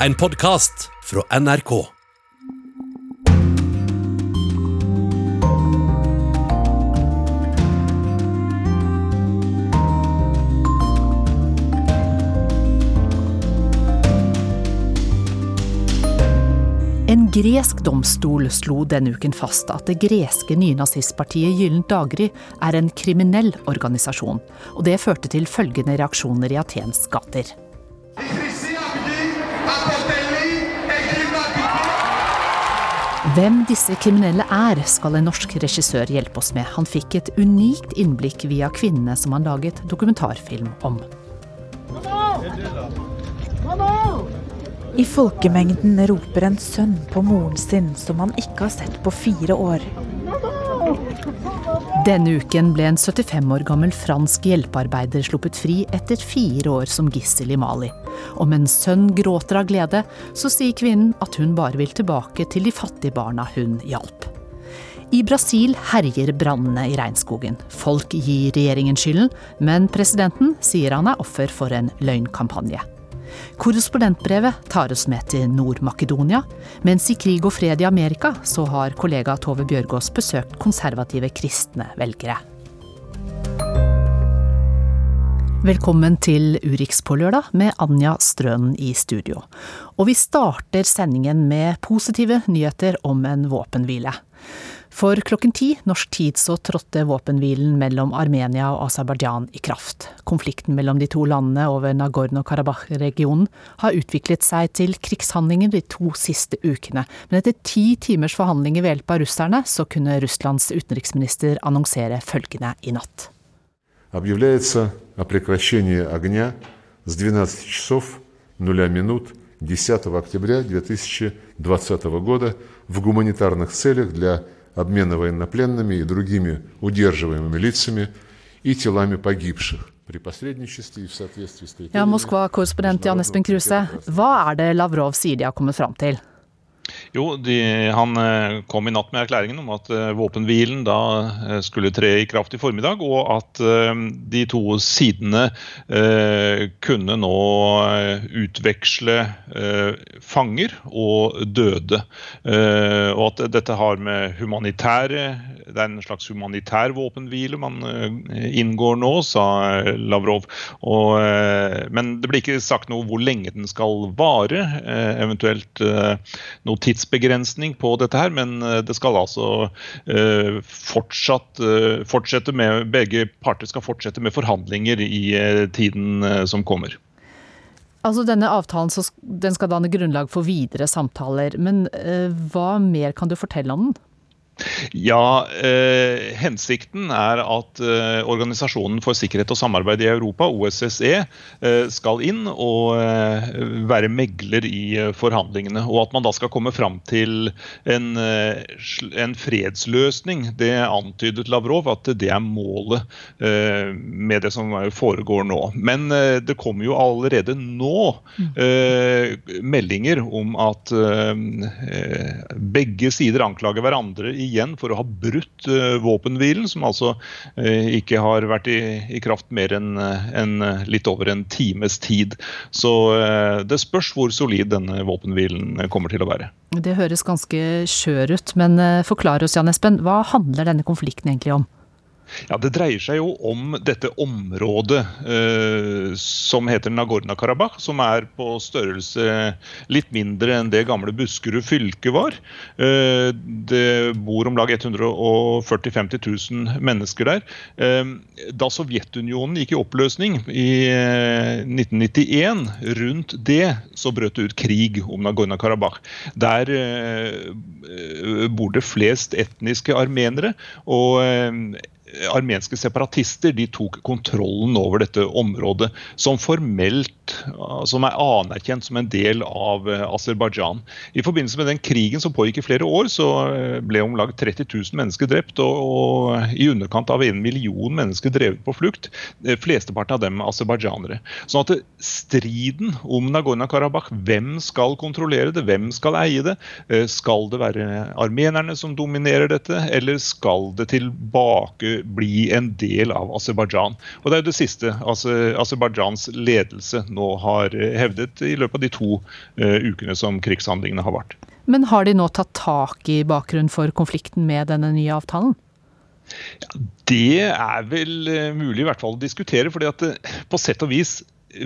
En podkast fra NRK. En gresk domstol slo denne uken fast at det greske nynazistpartiet Gyllent daggry er en kriminell organisasjon, og det førte til følgende reaksjoner i Atens gater. Hvem disse kriminelle er, skal en norsk regissør hjelpe oss med. Han fikk et unikt innblikk via kvinnene som han laget dokumentarfilm om. I folkemengden roper en sønn på moren sin som han ikke har sett på fire år. Denne uken ble en 75 år gammel fransk hjelpearbeider sluppet fri etter fire år som gissel i Mali. Om en sønn gråter av glede, så sier kvinnen at hun bare vil tilbake til de fattige barna hun hjalp. I Brasil herjer brannene i regnskogen. Folk gir regjeringen skylden, men presidenten sier han er offer for en løgnkampanje. Korrespondentbrevet tar oss med til Nord-Makedonia, mens i Krig og fred i Amerika så har kollega Tove Bjørgaas besøkt konservative kristne velgere. Velkommen til Urix på lørdag med Anja Strønen i studio. Og vi starter sendingen med positive nyheter om en våpenhvile. For klokken ti norsk tid så trådte våpenhvilen mellom Armenia og Aserbajdsjan i kraft. Konflikten mellom de to landene over Nagorno-Karabakh-regionen har utviklet seg til krigshandlinger de to siste ukene. Men etter ti timers forhandlinger ved hjelp av russerne, så kunne Russlands utenriksminister annonsere følgende i natt. Объявляется о прекращении огня с 12 часов 0 минут 10 октября 2020 года в гуманитарных целях для обмена военнопленными и другими удерживаемыми лицами и телами погибших при посредничестве и в соответствии с Ja, Moskva-korrespondent Jan Espen Kruse, hva er det Lavrov sier de har kommet fram til? Jo, de, Han eh, kom i natt med erklæringen om at eh, våpenhvilen da eh, skulle tre i kraft i formiddag, og at de to sidene kunne nå utveksle fanger og døde. Og at dette har med humanitære Det er en slags humanitær våpenhvile man inngår nå, sa Lavrov. Og, men det blir ikke sagt noe hvor lenge den skal vare, eventuelt eh, noe tidsbegrensning på dette her, men eh, det skal altså eh, fortsatt, eh, fortsette med Begge parter skal fortsette med forhandlinger i tiden som kommer. Altså Denne avtalen den skal danne grunnlag for videre samtaler, men hva mer kan du fortelle om den? Ja, eh, Hensikten er at eh, Organisasjonen for sikkerhet og samarbeid i Europa, OSSE, eh, skal inn og eh, være megler i eh, forhandlingene. Og at man da skal komme fram til en, eh, en fredsløsning. Det antydet Lavrov at det er målet med det som foregår nå. Men det kommer jo allerede nå meldinger om at begge sider anklager hverandre igjen for å ha brutt eh, våpenhvilen, som altså eh, ikke har vært i, i kraft mer enn eh, en, litt over en times tid. Så det spørs hvor solid denne våpenhvilen kommer til å være. Det høres ganske skjør ut, men forklar oss, Jan Espen, hva handler denne konflikten egentlig om? Ja, Det dreier seg jo om dette området eh, som heter Nagorno-Karabakh, som er på størrelse litt mindre enn det gamle Buskerud fylke var. Eh, det bor om lag 140 000-50 000 mennesker der. Eh, da Sovjetunionen gikk i oppløsning i eh, 1991, rundt det så brøt det ut krig om Nagorno-Karabakh. Der eh, eh, bor det flest etniske armenere. og eh, armenske separatister de tok kontrollen over dette området, som formelt som er anerkjent som en del av eh, Aserbajdsjan. I forbindelse med den krigen som pågikk i flere år, så eh, ble om lag 30 000 mennesker drept, og, og i underkant av en million mennesker drevet på flukt. Eh, Flesteparten av dem aserbajdsjanere. Sånn at striden om Nagorno-Karabakh, hvem skal kontrollere det, hvem skal eie det? Eh, Skal det være armenerne som dominerer dette, eller skal det tilbake bli en del av Aserbajdsjan. Og det er jo det siste Aserbajdsjans ledelse nå har hevdet i løpet av de to uh, ukene som krigshandlingene har vart. Men har de nå tatt tak i bakgrunnen for konflikten med denne nye avtalen? Ja, det er vel mulig i hvert fall å diskutere. fordi at på sett og vis,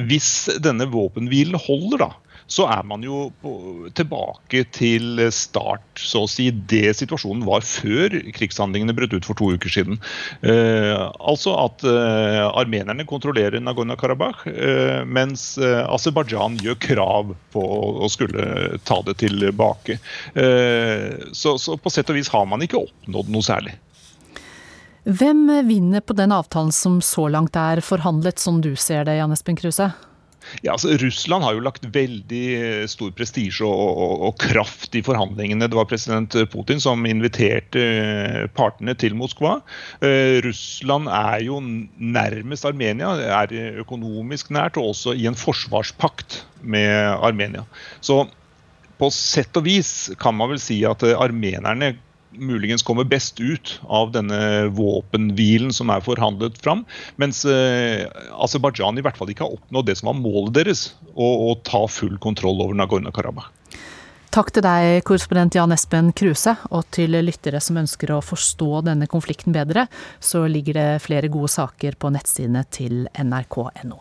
hvis denne våpenhvilen holder, da, så er man jo på, tilbake til start, så å si, det situasjonen var før krigshandlingene brøt ut for to uker siden. Eh, altså at eh, armenerne kontrollerer Nagorno-Karabakh, eh, mens eh, Aserbajdsjan gjør krav på å skulle ta det tilbake. Eh, så, så på sett og vis har man ikke oppnådd noe særlig. Hvem vinner på den avtalen som så langt er forhandlet, som du ser det, Jan Espen Kruse? Ja, altså Russland har jo lagt veldig eh, stor prestisje og, og, og, kraft i forhandlingene. Det var president Putin som inviterte eh, partene til Moskva. Uh, Russland er jo nærmest Armenia, er økonomisk nært og også i en forsvarspakt med Armenia. Så på sett og vis kan man vel si at armenerne muligens kommer best ut av denne våpenhvilen som er forhandlet fram. Mens eh, Aserbajdsjan i hvert fall ikke har oppnådd det som var målet deres, å, å ta full kontroll over Nagorno-Karabakh. Takk til deg, korrespondent Jan Espen Kruse, og til lyttere som ønsker å forstå denne konflikten bedre, så ligger det flere gode saker på nettsidene til nrk.no.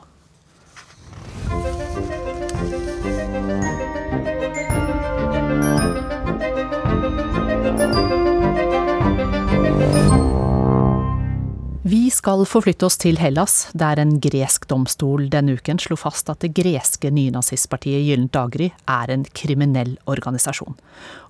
Vi skal forflytte oss til Hellas, der en gresk domstol denne uken slo fast at det greske nynazistpartiet Gyllent daggry er en kriminell organisasjon.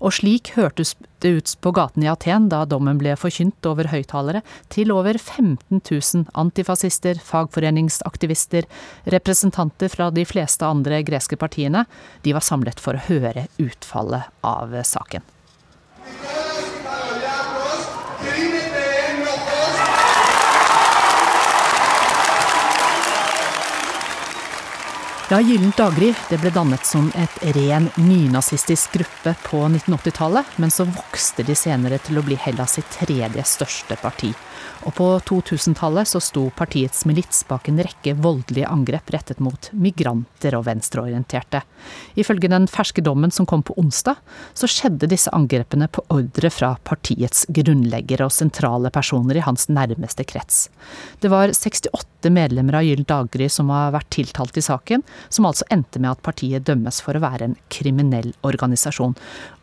Og slik hørtes det ut på gaten i Aten da dommen ble forkynt over høyttalere til over 15 000 antifascister, fagforeningsaktivister, representanter fra de fleste andre greske partiene. De var samlet for å høre utfallet av saken. Ja, Gyllent daggry ble dannet som et ren nynazistisk gruppe på 1980-tallet, men så vokste de senere til å bli Hellas sitt tredje største parti. Og på 2000-tallet så sto partiets milits bak en rekke voldelige angrep rettet mot migranter og venstreorienterte. Ifølge den ferske dommen som kom på onsdag, så skjedde disse angrepene på ordre fra partiets grunnleggere og sentrale personer i hans nærmeste krets. Det var 68 medlemmer av Gyllent daggry som har vært tiltalt i saken, som altså endte med at partiet dømmes for å være en kriminell organisasjon.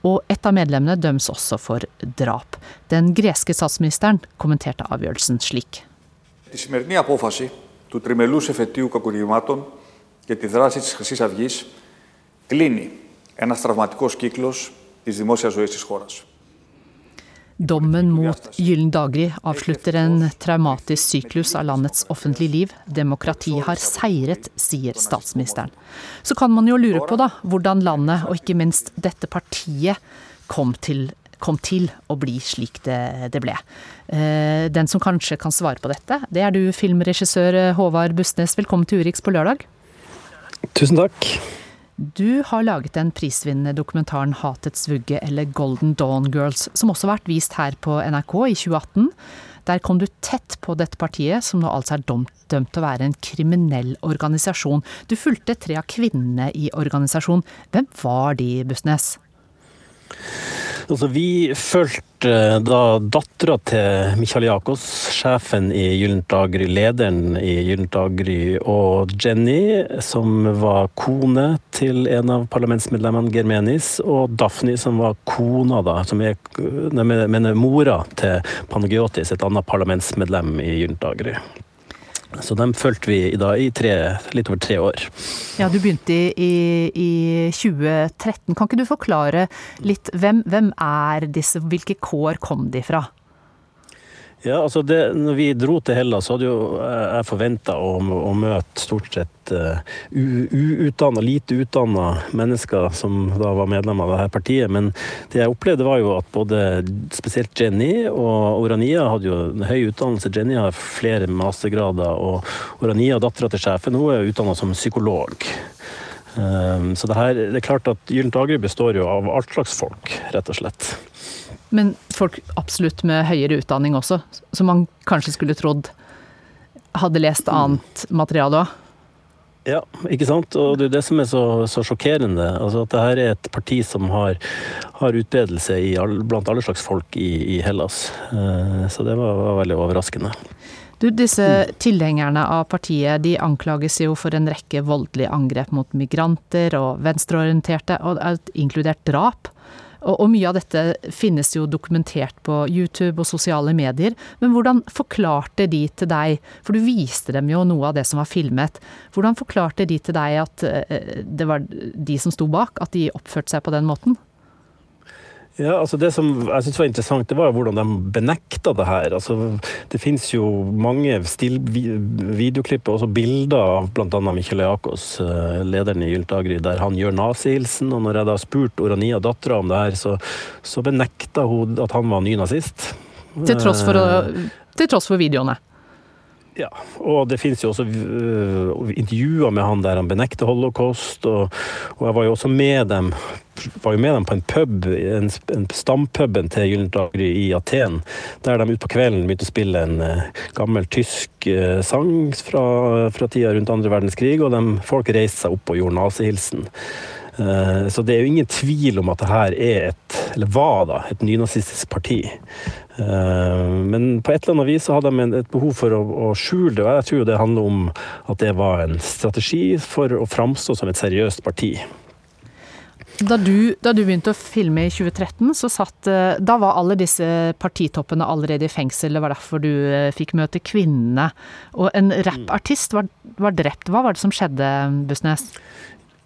Og et av medlemmene døms også for drap. Den greske statsministeren kommenterte avgjørelsen slik. Τη σημερινή απόφαση του τριμελούς εφετείου κακουργημάτων και τη δράση της Χρυσής Αυγής κλείνει ένας τραυματικός κύκλος της δημόσιας ζωής της χώρας. Dommen mot Gyllen daggry avslutter en traumatisk syklus av landets offentlige liv. Demokratiet har seiret, sier statsministeren. Så kan man jo lure på da, hvordan landet, og ikke minst dette partiet, kom til, kom til å bli slik det, det ble. Eh, den som kanskje kan svare på dette, det er du, filmregissør Håvard Bustnes. Velkommen til Urix på lørdag. Tusen takk. Du har laget den prisvinnende dokumentaren 'Hatets vugge' eller 'Golden Dawn Girls', som også har vært vist her på NRK i 2018. Der kom du tett på dette partiet, som nå altså er dømt, til å være en kriminell organisasjon. Du fulgte tre av kvinnene i organisasjonen. Hvem var de, Bussnes? Altså, vi fulgte eh, da dattera til Michael Jakos, sjefen i Gyllent daggry, lederen i Gyllent daggry, og Jenny, som var kone til en av parlamentsmedlemmene, Germenis, og Daphne, som var kona, da, som er mener mora til Panagiotis, et annet parlamentsmedlem i Gyllent daggry. Så dem fulgte vi i, i tre, litt over tre år. Ja, Du begynte i, i 2013. Kan ikke du forklare litt hvem, hvem er disse, hvilke kår kom de fra? Ja, altså det, når vi dro til Hellas, så hadde jo jeg forventa å, å, møte stort sett uh, uutdanna, lite utdanna mennesker som da var medlemmer av dette partiet. Men det jeg opplevde var jo at både spesielt Jenny og Orania hadde jo en høy utdannelse. Jenny har flere mastergrader, og Orania, dattera til sjefen, hun er utdanna som psykolog. Um, så det, her, det er klart at Gyllent Agri består jo av alt slags folk, rett og slett. Men folk absolutt med høyere utdanning også, som man kanskje skulle trodd hadde lest annet materiale òg. Ja, ikke sant. Og det er det som er så, så sjokkerende. Altså at det her er et parti som har, har utbredelse all, blant alle slags folk i, i Hellas. Eh, så det var, var, veldig overraskende. Du, disse tilhengerne av partiet de anklages jo for en rekke voldelige angrep mot migranter og venstreorienterte, og inkludert drap. Og, og, mye av dette finnes jo dokumentert på YouTube og sosiale medier. Men hvordan forklarte de til deg, for du viste dem jo noe av det som var filmet. Hvordan forklarte de til deg at eh, det var de som sto bak, at de oppførte seg på den måten? Ja, altså Det som jeg synes var interessant, det var hvordan de benekta det her. Altså, det finnes jo mange still, videoklipp og også bilder av bl.a. Michael Jakos, eh, lederen i Gylt der han gjør nazihilsen. Og når jeg da spurte Orania, dattera, om det her, så, så benekta hun at han var nynazist. Til tross for, til tross for videoene? Ja, og det finnes jo også uh, intervjuer med han der han benekter holocaust, og, og, jeg var jo også med dem var jo med dem på en pub, en, en stampuben til Gyllent i Aten, der de utpå kvelden begynte å spille en uh, gammel tysk uh, sang fra, fra tida rundt andre verdenskrig, og de, folk reiste seg opp og gjorde nazihilsen. Eh, så det er jo ingen tvil om at det her er et, eller var da, et nynazistisk parti. Eh, men på et eller annet vis så hadde de et behov for å, skjule det, og jeg tror det handler om at det var en strategi for å framstå som et seriøst parti. Da du, da du, begynte å filme i 2013, så satt eh, Da var alle disse partitoppene allerede i fengsel. Det var derfor du fikk møte kvinnene. Og en rappartist var, var drept. Hva var det som skjedde, Bussnes?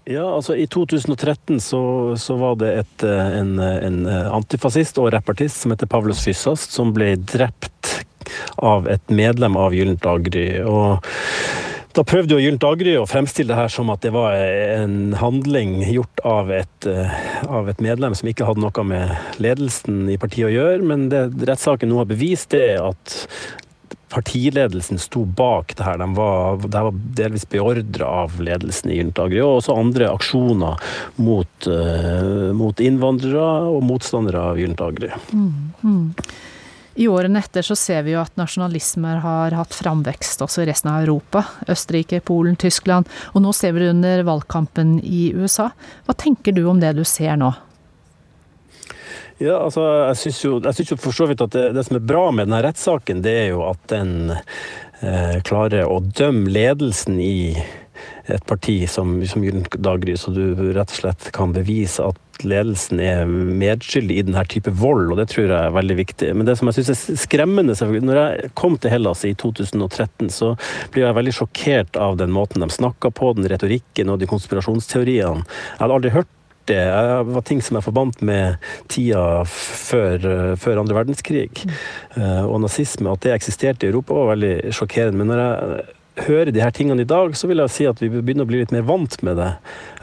Ja, altså I 2013 så, så var det et, eh, en, en, eh, antifascist og rappartist som heter Pavlos Fyssast, som ble drept av et medlem av Gyllent Agri. og da prøvde jo Gyllent Agri å fremstille det her som at det var en handling gjort av et, eh, av et, medlem som ikke hadde noe med ledelsen i partiet å gjøre, men det rettssaken nå har bevist, det er at partiledelsen sto bak det her. De var, de var delvis beordra av ledelsen i Juntagri, og også andre aksjoner mot, uh, mot innvandrere og motstandere av Juntagri. Mm, mm. I årene etter så ser vi jo at nasjonalismer har hatt framvekst også i resten av Europa. Østerrike, Polen, Tyskland. Og nå ser vi det under valgkampen i USA. Hva tenker du om det du ser nå? Ja, altså, jeg syns jo, jo, for så vidt at det, det, som er bra med denne rettssaken, det er jo at den eh, klarer å dømme ledelsen i et parti som, som Gyllen Daggry, så du rett og slett kan bevise at ledelsen er medskyldig i denne type vold, og det tror jeg er veldig viktig. Men det som jeg syns er skremmende, når jeg kom til Hellas i 2013, så blir jeg veldig sjokkert av den måten de snakka på, den retorikken og de konspirasjonsteoriene. Jeg hadde aldri hørt det var ting som jeg forbandt med tida før, før andre verdenskrig. Mm. Og nazisme. At det eksisterte i Europa var veldig sjokkerende. Men når jeg hører de her tingene i dag, så vil jeg si at vi begynner å bli litt mer vant med det.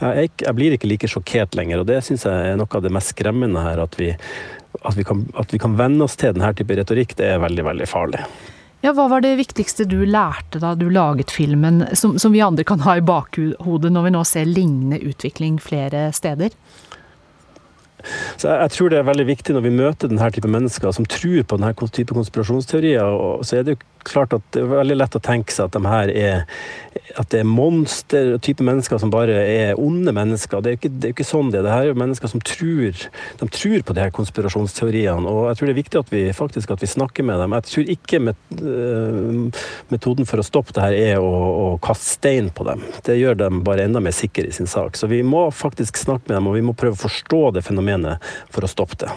Jeg, jeg blir ikke like sjokkert lenger, og det syns jeg er noe av det mest skremmende her. At vi, at vi, kan, at vi kan venne oss til denne type retorikk, det er veldig, veldig farlig. Ja, Hva var det viktigste du lærte da du laget filmen, som, som vi andre kan ha i bakhodet når vi nå ser lignende utvikling flere steder? Så jeg, jeg, tror det er veldig viktig når vi møter denne type mennesker som tror på denne type konspirasjonsteorier, så er det jo klart at det er veldig lett å tenke seg at de her er at det er monster, type mennesker som bare er onde mennesker. Det er ikke, det er ikke sånn det er. Det her er mennesker som tror, de tror på de her konspirasjonsteoriene. Og jeg tror det er viktig at vi faktisk at vi snakker med dem. Jeg tror ikke met, uh, metoden for å stoppe det her er å, å, kaste stein på dem. Det gjør dem bare enda mer sikre i sin sak. Så vi må faktisk snakke med dem, og vi må prøve å forstå det fenomenet for å stoppe det.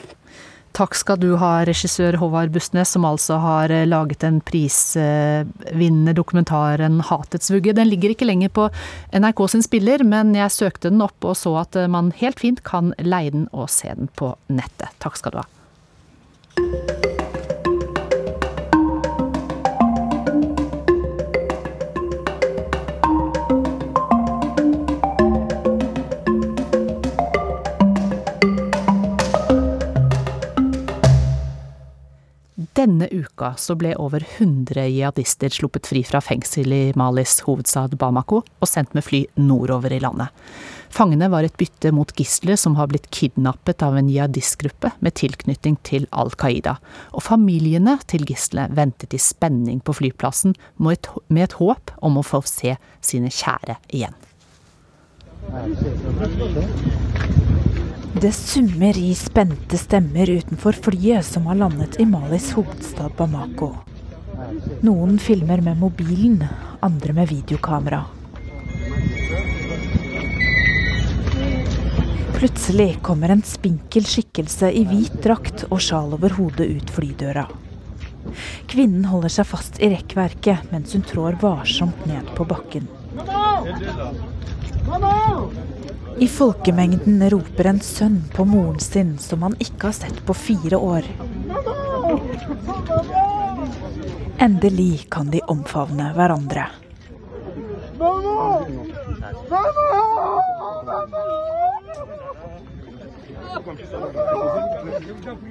Takk skal du ha, regissør Håvard Bustnes, som altså har eh, laget den prisvinnende dokumentaren 'Hatets vugge'. Den ligger ikke lenger på NRK sin spiller, men jeg søkte den opp og så at eh, man helt fint kan leie den og se den på nettet. Takk skal du ha. Denne uka så ble over 100 jihadister sluppet fri fra fengsel i Malis hovedstad Bamako og sendt med fly nordover i landet. Fangene var et bytte mot gisler som har blitt kidnappet av en jihadistgruppe med tilknytning til Al Qaida, og familiene til gislene ventet i spenning på flyplassen med et, håp om å få se sine kjære igjen. Det summer i spente stemmer utenfor flyet som har landet i Malis hovedstad Bamako. Noen filmer med mobilen, andre med videokamera. Plutselig kommer en spinkel skikkelse i hvit drakt og sjal over hodet ut flydøra. Kvinnen holder seg fast i rekkverket mens hun trår varsomt ned på bakken. I folkemengden roper en sønn på moren sin som han ikke har sett på fire år. Endelig kan de omfavne hverandre.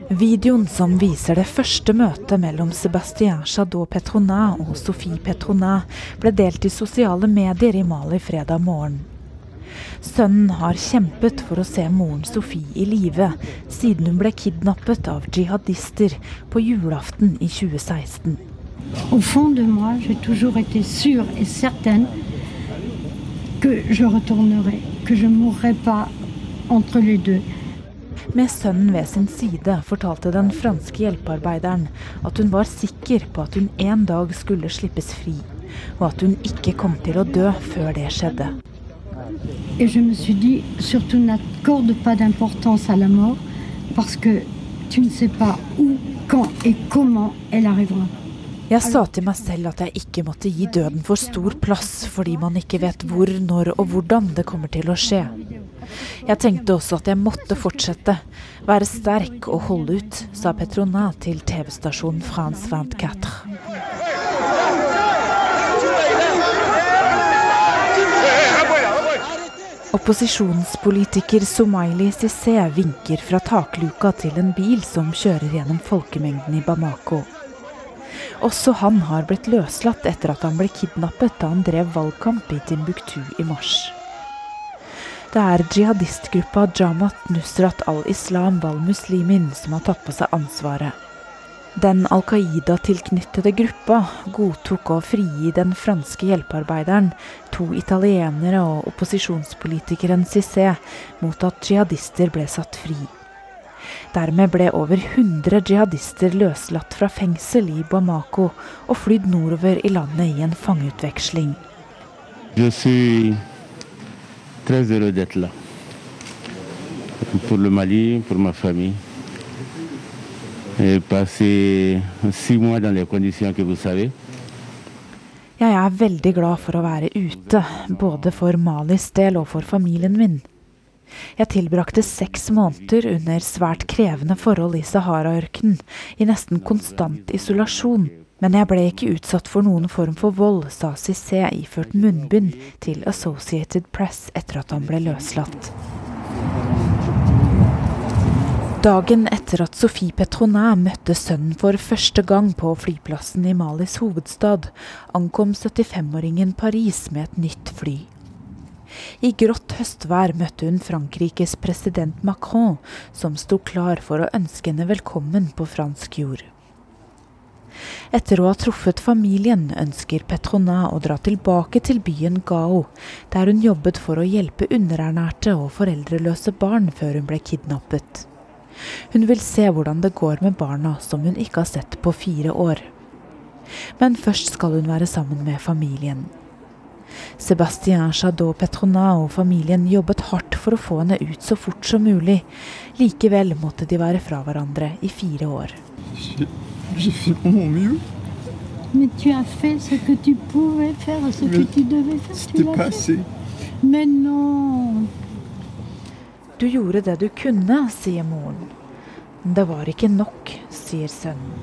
Videoen som viser det første møtet mellom Sébastien Chadot Petronin og Sophie Petronin, ble delt i sosiale medier i Mali fredag morgen. Sønnen har kjempet for å se moren Sofie i live siden hun ble kidnappet av jihadister på julaften i 2016. Au fond de moi, j'ai toujours été sûre et certaine que je retournerai, que je mourrai pas entre les deux. Med sønnen ved sin side fortalte den franske hjelpearbeideren at hun var sikker på at hun en dag skulle slippes fri, og at hun ikke kom til å dø før det skjedde. Et je me suis dit, surtout n'accorde pas d'importance à la mort, parce que tu ne sais pas où, quand et comment elle arrivera. Jeg sa til meg selv at jeg ikke måtte gi døden for stor plass, fordi man ikke vet hvor, når og hvordan det kommer til å skje. Jeg tenkte også at jeg måtte fortsette, være sterk og holde ut, sa Petrona til TV-stasjonen France 24. Opposisjonspolitiker Somaili Cissé vinker fra takluka til en bil som kjører gjennom folkemengden i Bamako. Også han har blitt løslatt etter at han ble kidnappet da han drev valgkamp i Timbuktu i mars. Det er jihadistgruppa Jamat Nusrat al-Islam wal-Muslimin som har tatt på seg ansvaret. Den Al Qaida-tilknyttede gruppa godtok å frigi den franske hjelpearbeideren, to italienere og opposisjonspolitikeren Cissé mot at jihadister ble satt fri. Dermed ble over 100 jihadister løslatt fra fengsel i Bamako og flydd nordover i landet i en fangeutveksling. Jeg er d'être là. Pour Mali, for min famille. Et six mois dans les conditions que vous savez. Jeg er veldig glad for å være ute, både for Malis del og for familien min. Jeg tilbrakte seks måneder under svært krevende forhold i Sahara-ørkenen, i nesten konstant isolasjon. Men jeg ble ikke utsatt for noen form for vold, sa Cissé iført munnbind til Associated Press etter at han ble løslatt. Dagen etter at Sophie Petronin møtte sønnen for første gang på flyplassen i Malis hovedstad, ankom 75-åringen Paris med et nytt fly. I grått høstvær møtte hun Frankrikes president Macron, som sto klar for å ønske henne velkommen på fransk jord. Etter å ha truffet familien ønsker Petrona å dra tilbake til byen Gao, der hun jobbet for å hjelpe underernærte og foreldreløse barn før hun ble kidnappet. Hun vil se hvordan det går med barna som hun ikke har sett på fire år. Men først skal hun være sammen med familien. Sebastien Chadot Petrona og familien jobbet hardt for å få henne ut så fort som mulig. Likevel måtte de være fra hverandre i fire år. Mais tu as fait ce que tu pouvais faire, ce que tu devais faire. Tu l'as fait. Mais non. Du gjorde det du kunne, sier moren. Men det var ikke nok, sier sønnen.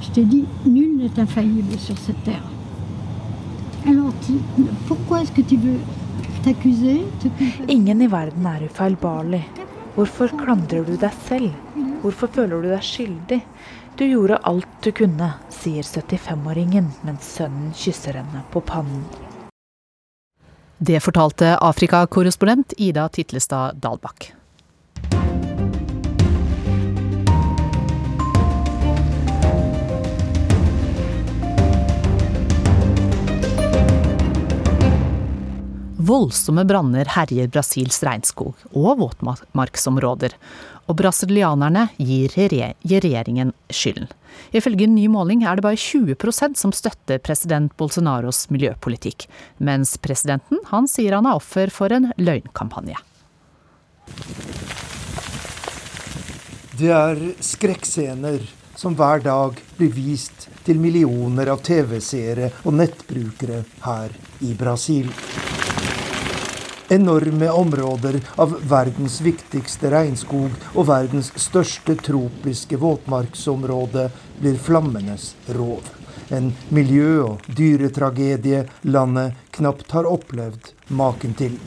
Je t'ai dit, nul n'est infaillible sur cette terre. Alors, tu- pourquoi est-ce que tu veux t'accuser Ingen i verden er ufeilbarlig. Hvorfor klandrer du deg selv? Hvorfor føler du deg skyldig? Du gjorde alt du kunne, sier 75-åringen mens sønnen kysser henne på pannen. Det fortalte Afrikakorrespondent Ida Titlestad Dalbakk. Voldsomme branner herjer Brasils regnskog og våtmarksområder, og brasilianerne gir regjeringen skylden. Ifølge en ny måling er det bare 20% som støtter president Bolsonaros miljøpolitikk, mens presidenten han sier han er offer for en løgnkampanje. Det er skrekkscener som hver dag blir vist til millioner av TV-seere og nettbrukere her i Brasil. Enorme områder av verdens viktigste regnskog og verdens største tropiske våtmarksområde blir flammenes rov. En miljø- og dyretragedie landet knapt har opplevd maken til.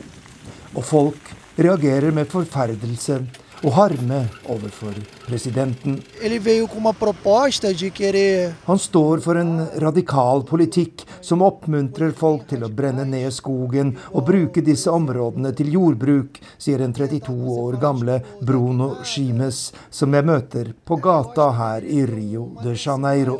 Og folk reagerer med forferdelse og harme overfor presidenten. Han står for en radikal politikk som oppmuntrer folk til å brenne ned skogen og bruke disse områdene til jordbruk, sier den 32 år gamle Bruno Schimes, som jeg møter på gata her i Rio de Janeiro.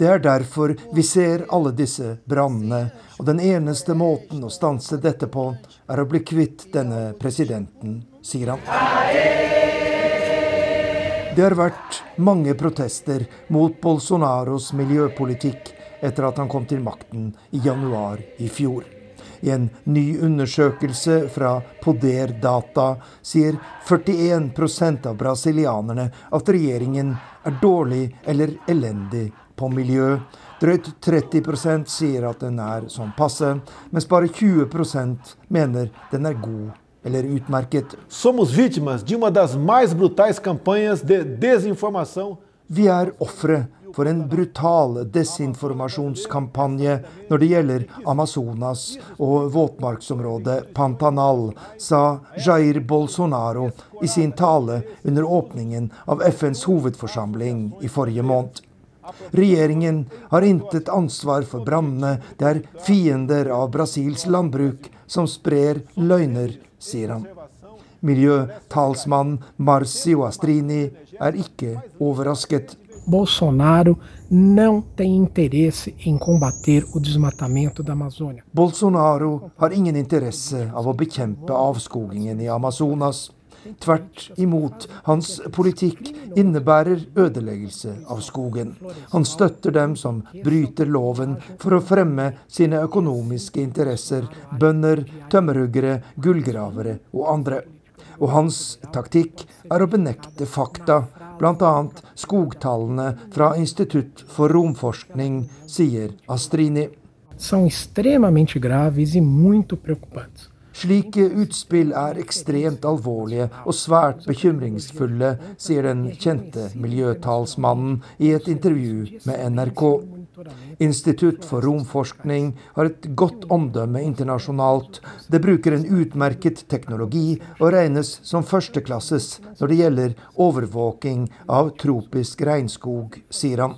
Det er derfor vi ser alle disse brannene, og den eneste måten å stanse dette på, er å bli kvitt denne presidenten, sier han. Det har vært mange protester mot Bolsonaros miljøpolitikk etter at han kom til makten i januar i fjor. I en ny undersøkelse fra Poder Data sier 41% av brasilianerne at regjeringen er dårlig eller elendig på miljø. Drøyt 30% sier at den er sånn passe, mens bare 20% mener den er god eller utmerket. Somos vítimas de uma das mais brutais campanhas de desinformação. Vi er ofre for en brutal desinformasjonskampanje når det gjelder Amazonas og våtmarksområdet Pantanal, sa Jair Bolsonaro i sin tale under åpningen av FNs hovedforsamling i forrige måned. Regjeringen har intet ansvar for brannene. Det er fiender av Brasils landbruk som sprer løgner sier han. Miljøtalsmann Marcio Astrini er ikke overrasket. Bolsonaro não tem interesse em combater o desmatamento da Amazônia. Bolsonaro har ingen interesse av å bekjempe avskogingen i Amazonas. Tvert imot, hans politikk innebærer ødeleggelse av skogen. Han støtter dem som bryter loven for å fremme sine økonomiske interesser, bønder, tømmerhuggere, gullgravere og andre. Og hans taktikk er å benekte fakta, bl.a. skogtallene fra Institutt for romforskning, sier Astrini. São extremamente graves e muito preocupantes. Slike utspill er ekstremt alvorlige og svært bekymringsfulle, sier den kjente miljøtalsmannen i et intervju med NRK. Institutt for romforskning har et godt omdømme internasjonalt. Det bruker en utmerket teknologi og regnes som førsteklasses når det gjelder overvåking av tropisk regnskog, sier han.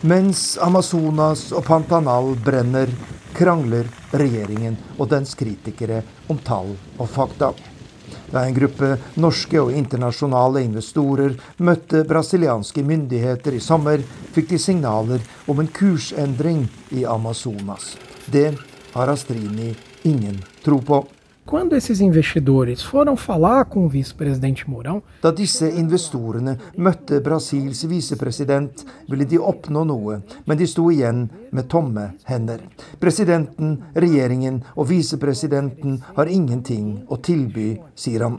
Mens Amazonas og Pantanal brenner, krangler regjeringen og dens kritikere om tall og fakta. Da en gruppe norske og internasjonale investorer møtte brasilianske myndigheter i sommer, fikk de signaler om en kursendring i Amazonas. Det har Astrini ingen tro på. Quando esses investidores foram falar com o vice-presidente Mourão Da disse investorene møtte Brasils visepresident, ville de oppnå noe, men de sto igjen med tomme hender. Presidenten, regjeringen og visepresidenten har ingenting å tilby, sier han.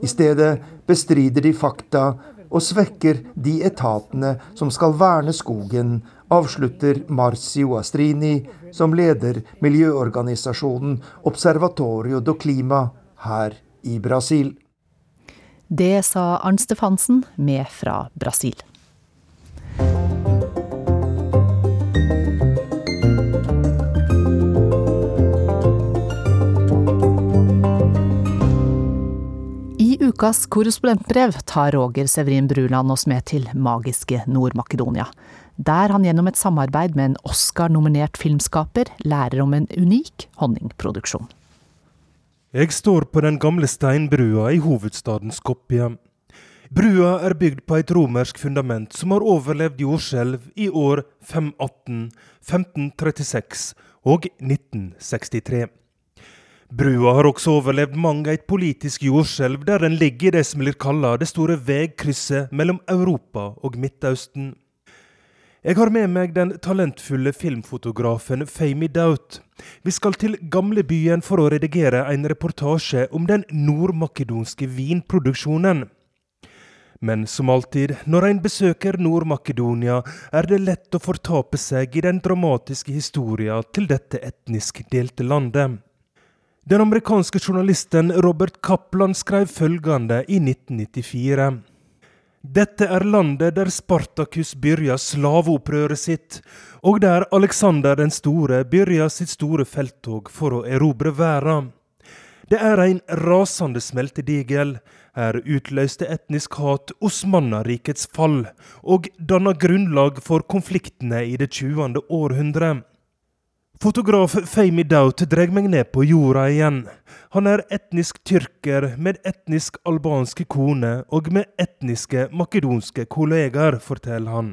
I stedet bestrider de fakta og svekker de etatene som skal verne skogen avslutter Marcio Astrini, som leder miljøorganisasjonen Observatorio do Clima her i Brasil. Det sa Arnt Stefansen med fra Brasil. I ukas korrespondentbrev tar Roger Severin Bruland oss med til magiske Nord-Makedonia. Der han gjennom et samarbeid med en Oscar-nominert filmskaper lærer om en unik honningproduksjon. Jeg står på den gamle steinbrua i hovedstaden Skopje. Brua er bygd på et romersk fundament som har overlevd jordskjelv i år 518, 1536 og 1963. Brua har også overlevd mange et politisk jordskjelv der den ligger i det som blir kalla det store veikrysset mellom Europa og Midtøsten. Jeg har med meg den talentfulle filmfotografen Famy Daut. Vi skal til gamlebyen for å redigere en reportasje om den nordmakedonske vinproduksjonen. Men som alltid, når en besøker Nord-Makedonia, er det lett å fortape seg i den dramatiske historia til dette etnisk delte landet. Den amerikanske journalisten Robert Kaplan skrev følgende i 1994. Dette er landet der Spartakus byrja slaveopprøret sitt, og der Alexander den store byrja sitt store felttog for å erobre verda. Det er en rasende smeltedigel. Her utløste etnisk hat Osmannerrikets fall, og danna grunnlag for konfliktene i det 20. århundre. Fotograf Fami Daut drar meg ned på jorda igjen. Han er etnisk tyrker med etnisk albanske kone og med etniske makedonske kollegaer, forteller han.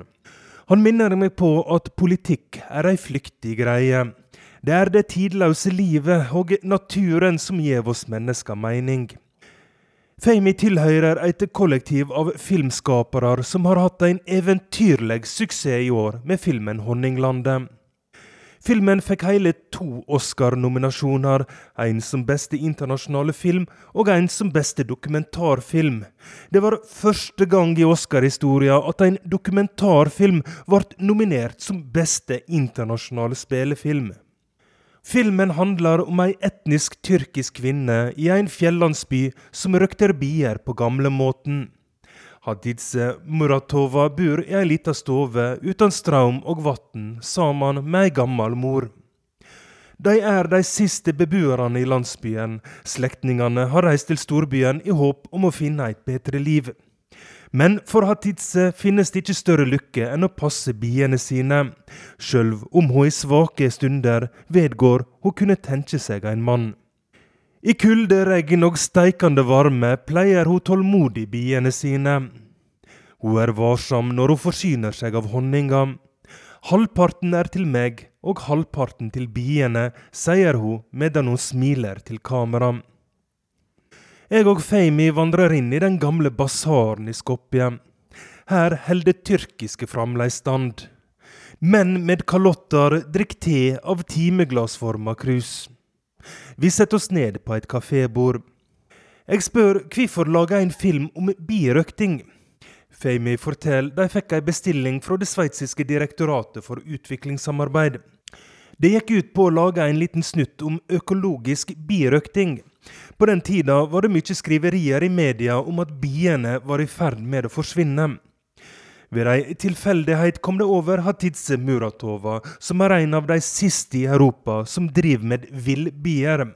Han minner meg på at politikk er ei flyktig greie. Det er det tidløse livet og naturen som gir oss mennesker mening. Fami tilhører et kollektiv av filmskapere som har hatt en eventyrlig suksess i år med filmen 'Honninglandet'. Filmen fikk hele to Oscar-nominasjoner, en som beste internasjonale film og en som beste dokumentarfilm. Det var første gang i Oscar-historia at en dokumentarfilm ble nominert som beste internasjonale spillefilm. Filmen handler om ei etnisk tyrkisk kvinne i en fjellandsby som røkter bier på gamlemåten. Hadidze Muratova bor i ei lita stove uten strøm og vann sammen med ei gammel mor. De er de siste beboerne i landsbyen. Slektningene har reist til storbyen i håp om å finne et bedre liv. Men for Hatidze finnes det ikke større lykke enn å passe biene sine, sjøl om hun i svake stunder vedgår hun kunne tenke seg en mann. I kulde, og steikende varme pleier hun tålmodig biene sine. Hun er varsom når hun forsyner seg av honninga. Halvparten er til meg og halvparten til biene, sier hun medan hun smiler til kamera. Jeg og Feimi vandrer inn i den gamle basaren i Skopje. Her holder tyrkiske fremdeles stand. Menn med kalotter drikker te av timeglassforma krus. Vi setter oss ned på et kafébord. Jeg spør hvorfor lage en film om birøkting. Fami forteller de fikk en bestilling fra det sveitsiske direktoratet for utviklingssamarbeid. Det gikk ut på å lage en liten snutt om økologisk birøkting. På den tida var det mye skriverier i media om at biene var i ferd med å forsvinne. Ved ei tilfeldighet kom det over Hatice Muratova, som er en av de siste i Europa som driver med villbier.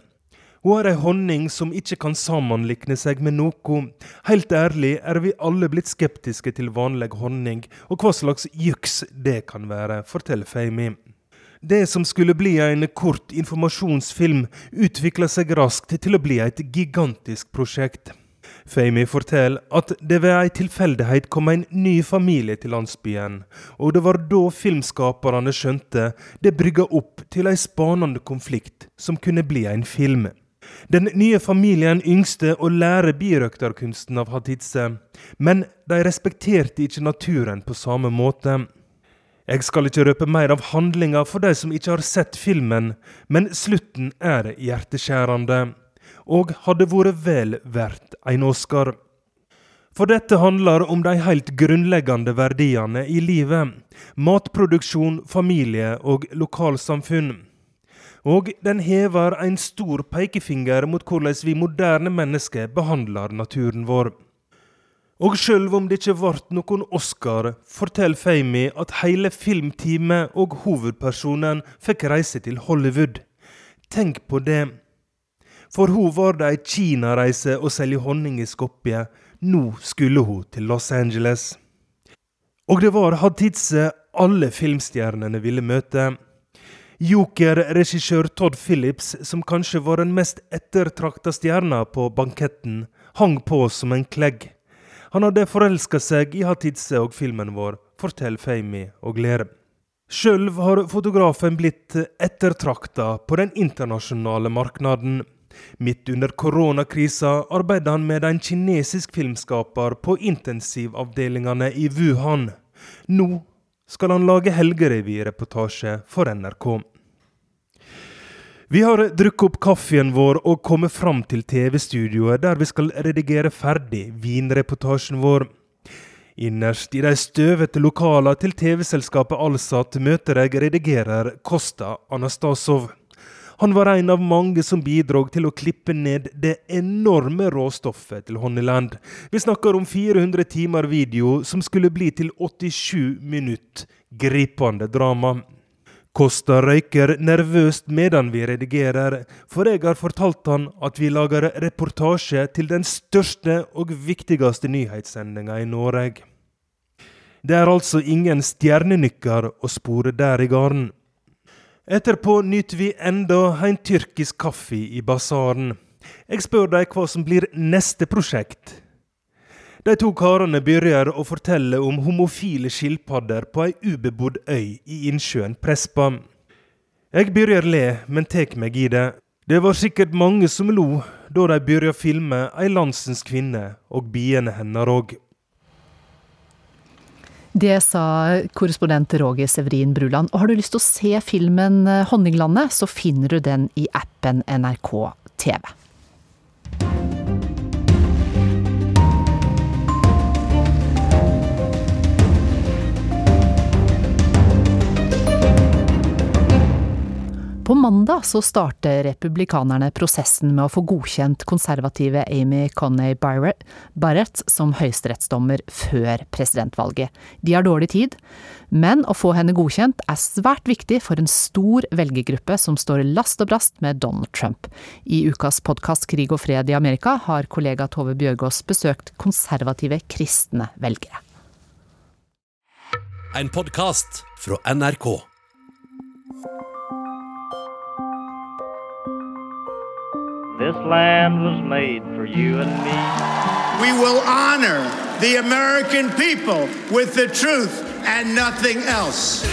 Hun har ei honning som ikke kan sammenlikne seg med noe. Helt ærlig er vi alle blitt skeptiske til vanlig honning, og hva slags juks det kan være, forteller Femi. Det som skulle bli en kort informasjonsfilm, utvikla seg raskt til å bli et gigantisk prosjekt. Fami forteller at det ved ei tilfeldighet kom en ny familie til landsbyen, og det var da filmskaperne skjønte det brygga opp til ei spanende konflikt som kunne bli en film. Den nye familien yngste å lære birøkterkunsten av Hatice, men de respekterte ikke naturen på samme måte. Jeg skal ikke røpe mer av handlinga for de som ikke har sett filmen, men slutten er hjerteskjærende og hadde vært vel verdt en Oscar. For dette handler om de helt grunnleggende verdiene i livet. Matproduksjon, familie og lokalsamfunn. Og den hever en stor pekefinger mot hvordan vi moderne mennesker behandler naturen vår. Og sjøl om det ikke ble noen Oscar, forteller Famy at hele filmteamet og hovedpersonen fikk reise til Hollywood. Tenk på det. For hun var det ei Kina-reise å selge honning i Skopje. Nå skulle hun til Los Angeles. Og det var Hadidze alle filmstjernene ville møte. Joker-regissør Todd Phillips, som kanskje var den mest ettertrakta stjerna på banketten, hang på som en klegg. Han hadde forelska seg i Hatidze og filmen vår, 'Fortell Famy og Glede. Sjøl har fotografen blitt ettertrakta på den internasjonale markedet. Midt under koronakrisa arbeider han med en kinesisk filmskaper på intensivavdelingene i Wuhan. Nå skal han lage helgerevyreportasje for NRK. Vi har drukket opp kaffen vår og kommet fram til TV-studioet, der vi skal redigere ferdig vinreportasjen vår. Innerst i de støvete lokalene til TV-selskapet Alsat møter jeg redigerer Kosta Anastasov. Han var en av mange som bidrog til å klippe ned det enorme råstoffet til Honeyland. Vi snakker om 400 timer video som skulle bli til 87 minutt gripende drama. Kosta røyker nervøst medan vi redigerer, for jeg har fortalt han at vi lager reportasje til den største og viktigste nyhetssendinga i Norge. Det er altså ingen stjernenykker å spore der i garden. Etterpå nyter vi enda en tyrkisk kaffe i basaren. Jeg spør dem hva som blir neste prosjekt. De to karene begynner å fortelle om homofile skilpadder på ei ubebodd øy i innsjøen Prespa. Jeg begynner le, men tar meg i det. Det var sikkert mange som lo da de begynte å filme ei landsens kvinne og biene hennes òg. Det sa korrespondent Roger Severin Bruland. Og har du lyst til å se filmen eh, 'Honninglandet', så finner du den i appen NRK TV. Mandag så starter republikanerne prosessen med å få godkjent konservative Amy Coney Barrett som høyesterettsdommer før presidentvalget. De har dårlig tid, men å få henne godkjent er svært viktig for en stor velgergruppe som står last og brast med Donald Trump. I ukas podkast Krig og fred i Amerika har kollega Tove Bjørgaas besøkt konservative kristne velgere. En podkast fra NRK. This land was made for you and me. We will honor the American people with the truth and nothing else.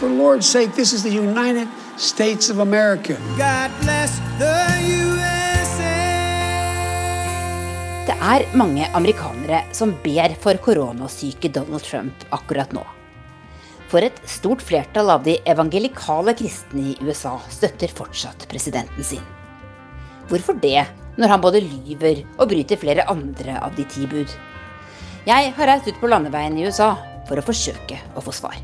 For Lord's sake, this is the United States of America. God bless the USA. Det er mange amerikanere som ber for koronasyke Donald Trump akkurat nå. For et stort flertall av de evangelikale kristne i USA støtter fortsatt presidenten sin. Hvorfor det, når han både lyver og bryter flere andre av de ti bud? Jeg har reist ut på landeveien i USA for å forsøke å få svar.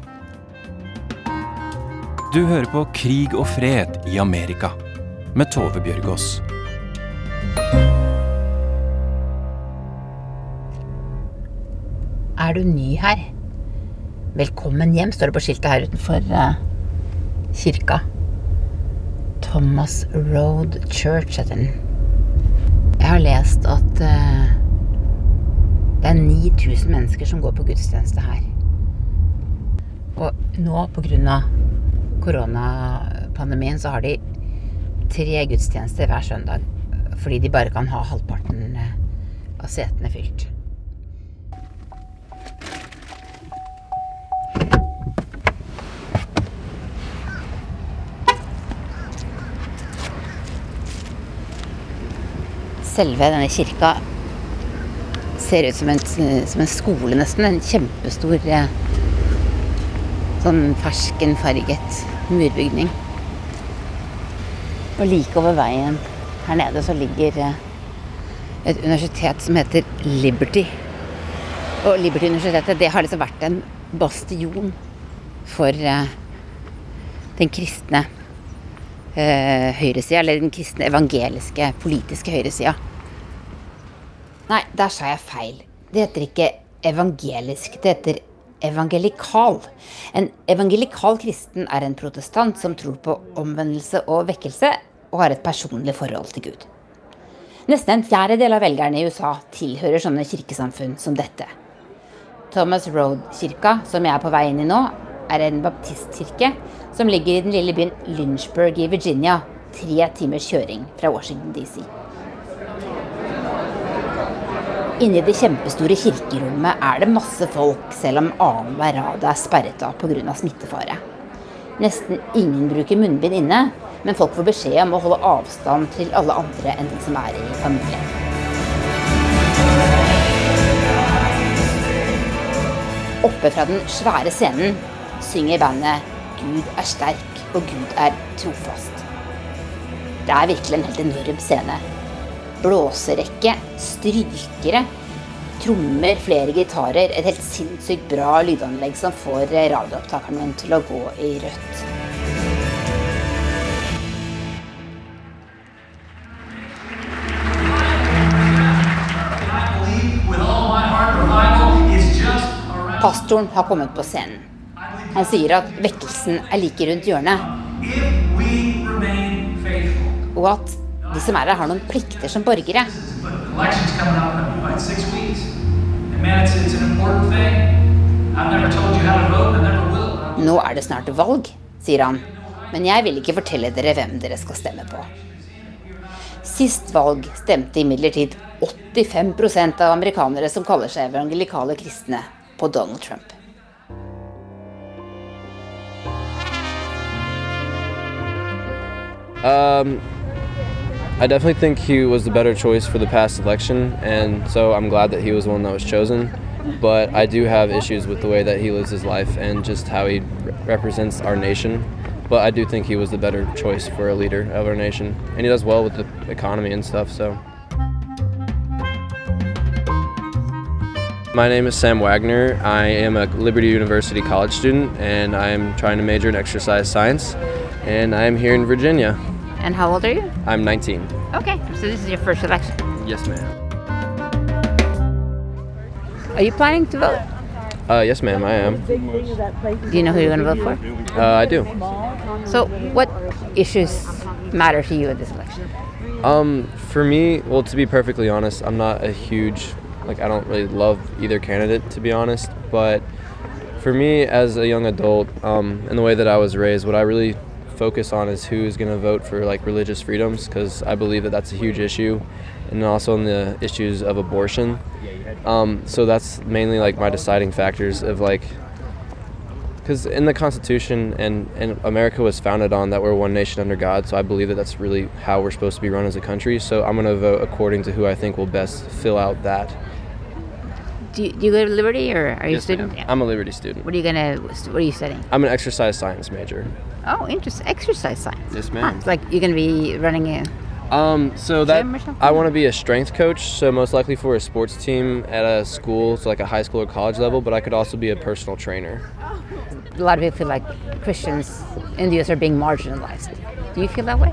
Du hører på Krig og fred i Amerika med Tove Bjørgaas. Er du ny her? Velkommen hjem, står det på skiltet her utenfor uh, kirka. Thomas Road Church heter den. Jeg har lest at uh, det er 9000 mennesker som går på gudstjeneste her. Og nå, pga. koronapandemien, så har de tre gudstjenester hver søndag. Fordi de bare kan ha halvparten eh, av setene fylt. Selve denne kirka ser ut som en, som en skole, nesten. En kjempestor eh, sånn ferskenfarget murbygning. Og like over veien her nede så ligger eh, et universitet som heter Liberty. Og Liberty-universitetet det har liksom vært en bastion for eh, den kristne høyresida, eller den kristne evangeliske politiske høyresida. Nei, der sa jeg feil. Det heter ikke evangelisk, det heter evangelikal. En evangelikal kristen er en protestant som tror på omvendelse og vekkelse, og har et personlig forhold til Gud. Nesten en fjerdedel av velgerne i USA tilhører sånne kirkesamfunn som dette. Thomas Road-kirka, som jeg er på vei inn i nå, er en baptistkirke som ligger i den lille byen Lynchburg i Virginia, tre timers kjøring fra Washington DC. Inne i det kjempestore kirkerommet er det masse folk, selv om annenhver rad er sperret av pga. smittefare. Nesten ingen bruker munnbind inne, men folk får beskjed om å holde avstand til alle andre enn de som er i familien. Oppe fra den svære scenen synger bandet 'Gud er sterk og Gud er trofast'. Det er virkelig en helt enorm scene. Blåserekke, strykere, trommer, flere gitarer. Et helt sinnssykt bra lydanlegg som får radioopptakeren min til å gå i rødt. Pastoren har kommet på scenen. Han sier at vekkelsen er like rundt hjørnet. Og at de som er her, har noen plikter som borgere. Nå er det snart valg, sier han. Men jeg vil ikke fortelle dere hvem dere skal stemme på. Sist valg stemte imidlertid 85% av amerikanere som kaller seg evangelikale kristne, på Donald Trump. Um, I definitely think he was the better choice for the past election, and so I'm glad that he was the one that was chosen. But I do have issues with the way that he lives his life and just how he re- represents our nation. But I do think he was the better choice for a leader of our nation, and he does well with the economy and stuff. So. My name is Sam Wagner. I am a Liberty University college student, and I am trying to major in exercise science. And I am here in Virginia. And how old are you? I'm 19. Okay, so this is your first election. Yes, ma'am. Are you planning to vote? Uh, yes, ma'am, I am. Do you know who you're going to vote for? Uh, I do. So, what issues matter to you in this election? Um, for me, well, to be perfectly honest, I'm not a huge, like, I don't really love either candidate, to be honest. But for me, as a young adult, um, and the way that I was raised, what I really focus on is who's going to vote for like religious freedoms because I believe that that's a huge issue, and also on the issues of abortion. Um, so that's mainly like my deciding factors of like, because in the Constitution and and America was founded on that we're one nation under God. So I believe that that's really how we're supposed to be run as a country. So I'm going to vote according to who I think will best fill out that. Do you, do you go to Liberty or are you a Yes, student? ma'am. I'm a Liberty student. What are you gonna? What are you studying? I'm an exercise science major. Oh, interest exercise science. Yes, Huh, ma'am. It's like you're gonna be running a. Um, so that Gym or something? I want to be a strength coach, so most likely for a sports team at a school, so like a high school or college level. But I could also be a personal trainer. A lot of people feel like Christians in the U.S. are being marginalized. Do you feel that way?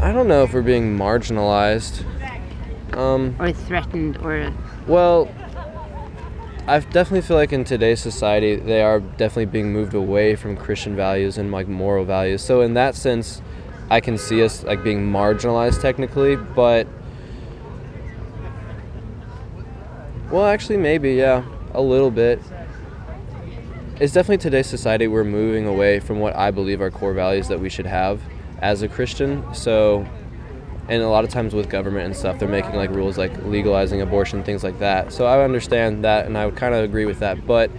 I don't know if we're being marginalized. Um, Or threatened, or well, I definitely feel like in today's society they are definitely being moved away from Christian values and like moral values. So in that sense, I can see us like being marginalized technically, but well, actually maybe yeah, a little bit. It's definitely today's society we're moving away from what I believe are core values that we should have as a Christian. So and a lot of times with government and stuff they're making like rules like legalizing abortion things like that. So i understand that and i would kind of agree with that but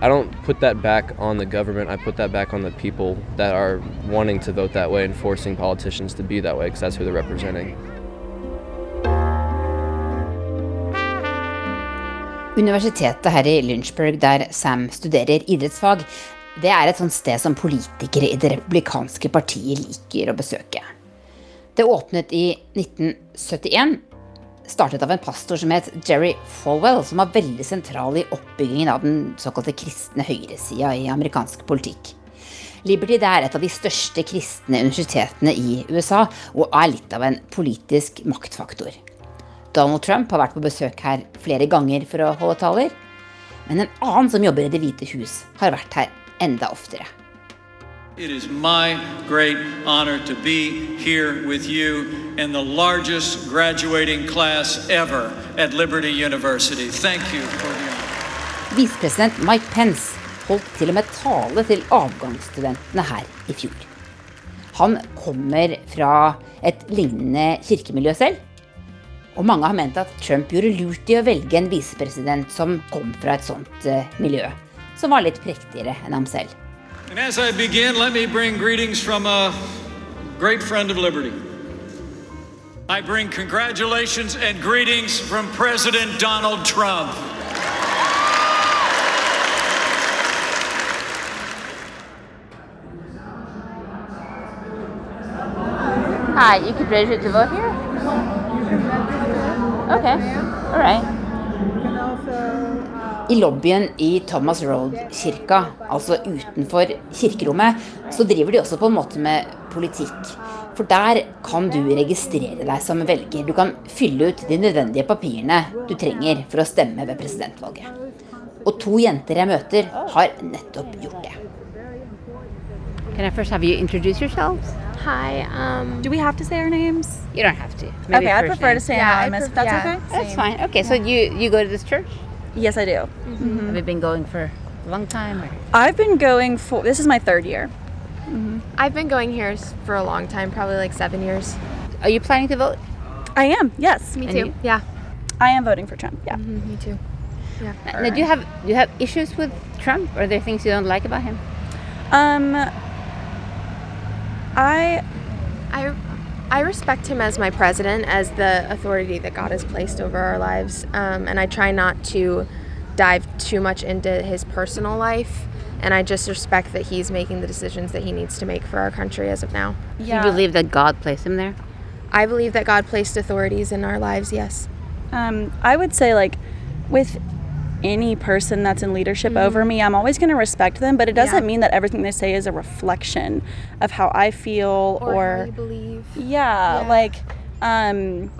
i don't put that back on the government. I put that back on the people that are wanting to vote that way and forcing politicians to be that way because that's who they're representing. Universitetet her i Lynchburg, der Sam studerer idrettsfag, det er et sånt sted som politikere i det republikanske partiet liker å besøke. Det åpnet i 1971, startet av en pastor som het Jerry Falwell, som var veldig sentral i oppbyggingen av den såkalte kristne høyresida i amerikansk politikk. Liberty er et av de største kristne universitetene i USA, og er litt av en politisk maktfaktor. Donald Trump har vært på besøk her flere ganger for å holde taler. Men en annen som jobber i Det hvite hus, har vært her enda oftere. It is my great honor to be here with you in the largest graduating class ever at Liberty University. Thank you for the honor. Visepresident Mike Pence holdt til og med tale til avgangsstudentene her i fjor. Han kommer fra et lignende kirkemiljø selv. Og mange har ment at Trump gjorde lurt i å velge en visepresident som kom fra et sånt eh, miljø, som var litt prektigere enn ham selv. And as I begin, let me bring greetings from a great friend of liberty. I bring congratulations and greetings from President Donald Trump. Hi, you could register to vote here? Okay, all right. I lobbyen i Thomas Road-kirka, altså utenfor kirkerommet, så driver de også på en måte med politikk. For der kan du registrere deg som velger. Du kan fylle ut de nødvendige papirene du trenger for å stemme ved presidentvalget. Og to jenter jeg møter, har nettopp gjort det. Can I first have you introduce yourselves? Hi. Um, do we have to say our names? You don't have to. okay, I prefer to say anonymous. if that's yeah, okay. That's fine. Okay, so you you go to this church? Yes, I do. Mm-hmm. Have you been going for a long time? Or? I've been going for this is my third year. Mm-hmm. I've been going here for a long time, probably like seven years. Are you planning to vote? I am. Yes. Me And too. you? Yeah. I am voting for Trump. Yeah. Mm-hmm, me too. Yeah. Now, do you have do you have issues with Trump? Or are there things you don't like about him? Um. I I I respect him as my president, as the authority that God has placed over our lives, um, and I try not to dive too much into his personal life. And I just respect that he's making the decisions that he needs to make for our country as of now. Do you believe that God placed him there? I believe that God placed authorities in our lives. Yes. Um, I would say like with any person that's in leadership over me, I'm always going to respect them, but it doesn't Yeah. mean that everything they say is a reflection of how I feel Or or, how you believe. Yeah, Yeah. like um